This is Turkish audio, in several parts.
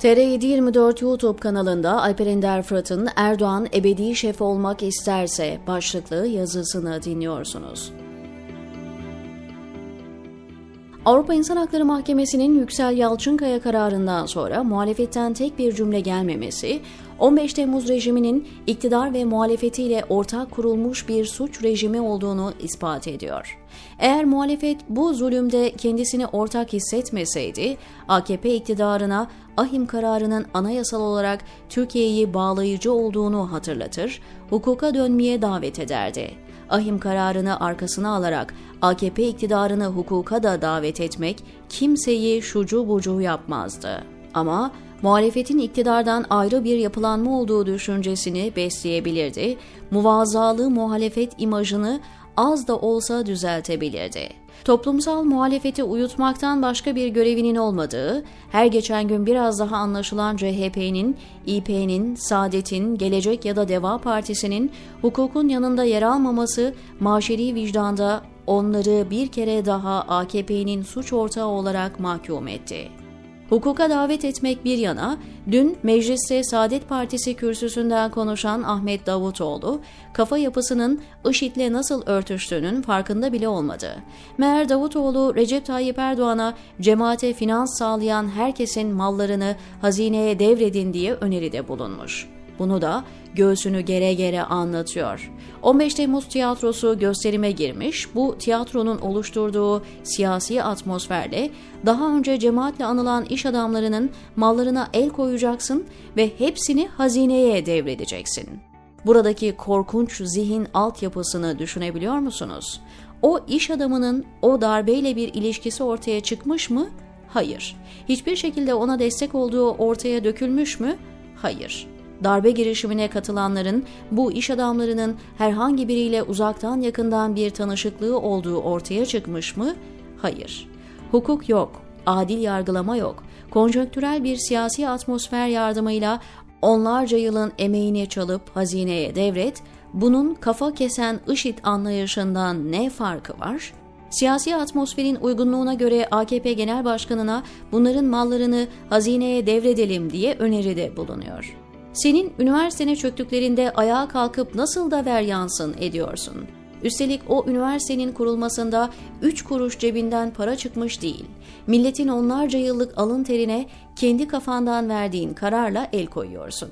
TR724 YouTube kanalında Alper Ender Fırat'ın Erdoğan ebedi şef olmak isterse başlıklı yazısını dinliyorsunuz. Avrupa İnsan Hakları Mahkemesi'nin Yüksel Yalçınkaya kararından sonra muhalefetten tek bir cümle gelmemesi, 15 Temmuz rejiminin iktidar ve muhalefetiyle ortak kurulmuş bir suç rejimi olduğunu ispat ediyor. Eğer muhalefet bu zulümde kendisini ortak hissetmeseydi, AKP iktidarına ahim kararının anayasal olarak Türkiye'yi bağlayıcı olduğunu hatırlatır, hukuka dönmeye davet ederdi. Ahim kararını arkasına alarak AKP iktidarını hukuka da davet etmek kimseyi şucu bucu yapmazdı. Ama muhalefetin iktidardan ayrı bir yapılanma olduğu düşüncesini besleyebilirdi, muvazzalı muhalefet imajını az da olsa düzeltebilirdi. Toplumsal muhalefeti uyutmaktan başka bir görevinin olmadığı, her geçen gün biraz daha anlaşılan CHP'nin, İP'nin, Saadet'in, Gelecek ya da Deva Partisi'nin hukukun yanında yer almaması maşeri vicdanda onları bir kere daha AKP'nin suç ortağı olarak mahkum etti. Hukuka davet etmek bir yana, dün mecliste Saadet Partisi kürsüsünden konuşan Ahmet Davutoğlu, kafa yapısının IŞİD'le nasıl örtüştüğünün farkında bile olmadı. Meğer Davutoğlu, Recep Tayyip Erdoğan'a cemaate finans sağlayan herkesin mallarını hazineye devredin diye öneride bulunmuş. Bunu da göğsünü gere gere anlatıyor. 15 Temmuz tiyatrosu gösterime girmiş. Bu tiyatronun oluşturduğu siyasi atmosferle daha önce cemaatle anılan iş adamlarının mallarına el koyacaksın ve hepsini hazineye devredeceksin. Buradaki korkunç zihin altyapısını düşünebiliyor musunuz? O iş adamının o darbeyle bir ilişkisi ortaya çıkmış mı? Hayır. Hiçbir şekilde ona destek olduğu ortaya dökülmüş mü? Hayır darbe girişimine katılanların bu iş adamlarının herhangi biriyle uzaktan yakından bir tanışıklığı olduğu ortaya çıkmış mı? Hayır. Hukuk yok, adil yargılama yok. Konjonktürel bir siyasi atmosfer yardımıyla onlarca yılın emeğini çalıp hazineye devret, bunun kafa kesen IŞİD anlayışından ne farkı var? Siyasi atmosferin uygunluğuna göre AKP Genel Başkanı'na bunların mallarını hazineye devredelim diye öneride bulunuyor. Senin üniversitene çöktüklerinde ayağa kalkıp nasıl da ver yansın ediyorsun. Üstelik o üniversitenin kurulmasında 3 kuruş cebinden para çıkmış değil. Milletin onlarca yıllık alın terine kendi kafandan verdiğin kararla el koyuyorsun.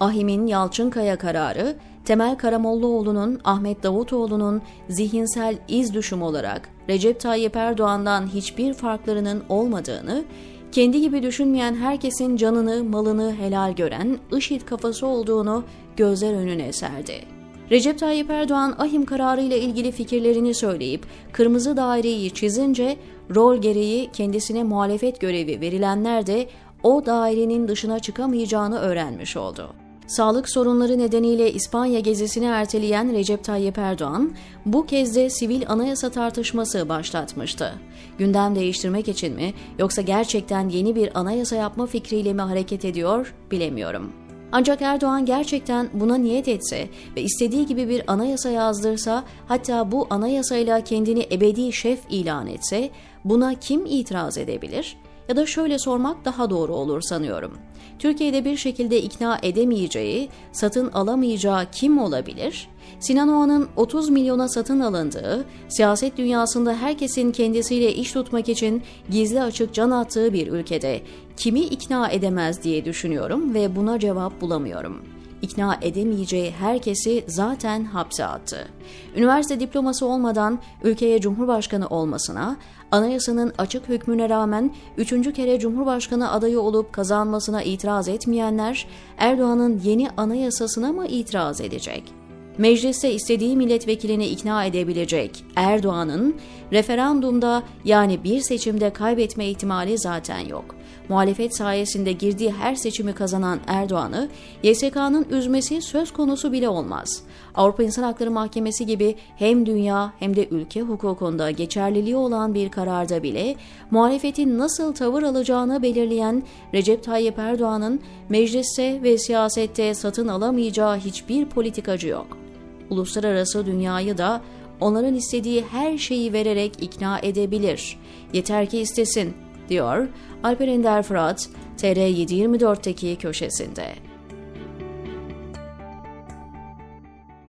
Ahim'in Yalçınkaya kararı, Temel Karamollaoğlu'nun, Ahmet Davutoğlu'nun zihinsel iz düşüm olarak Recep Tayyip Erdoğan'dan hiçbir farklarının olmadığını, kendi gibi düşünmeyen herkesin canını, malını helal gören IŞİD kafası olduğunu gözler önüne serdi. Recep Tayyip Erdoğan ahim kararı ile ilgili fikirlerini söyleyip kırmızı daireyi çizince rol gereği kendisine muhalefet görevi verilenler de o dairenin dışına çıkamayacağını öğrenmiş oldu. Sağlık sorunları nedeniyle İspanya gezisini erteleyen Recep Tayyip Erdoğan, bu kez de sivil anayasa tartışması başlatmıştı. Gündem değiştirmek için mi yoksa gerçekten yeni bir anayasa yapma fikriyle mi hareket ediyor bilemiyorum. Ancak Erdoğan gerçekten buna niyet etse ve istediği gibi bir anayasa yazdırsa, hatta bu anayasayla kendini ebedi şef ilan etse, buna kim itiraz edebilir? Ya da şöyle sormak daha doğru olur sanıyorum. Türkiye'de bir şekilde ikna edemeyeceği, satın alamayacağı kim olabilir? Sinan Oğan'ın 30 milyona satın alındığı, siyaset dünyasında herkesin kendisiyle iş tutmak için gizli açık can attığı bir ülkede kimi ikna edemez diye düşünüyorum ve buna cevap bulamıyorum ikna edemeyeceği herkesi zaten hapse attı. Üniversite diploması olmadan ülkeye cumhurbaşkanı olmasına, anayasanın açık hükmüne rağmen üçüncü kere cumhurbaşkanı adayı olup kazanmasına itiraz etmeyenler, Erdoğan'ın yeni anayasasına mı itiraz edecek?'' Mecliste istediği milletvekilini ikna edebilecek Erdoğan'ın referandumda yani bir seçimde kaybetme ihtimali zaten yok. Muhalefet sayesinde girdiği her seçimi kazanan Erdoğan'ı YSK'nın üzmesi söz konusu bile olmaz. Avrupa İnsan Hakları Mahkemesi gibi hem dünya hem de ülke hukukunda geçerliliği olan bir kararda bile muhalefetin nasıl tavır alacağını belirleyen Recep Tayyip Erdoğan'ın mecliste ve siyasette satın alamayacağı hiçbir politikacı yok uluslararası dünyayı da onların istediği her şeyi vererek ikna edebilir. Yeter ki istesin, diyor Alper Ender Fırat, TR724'teki köşesinde.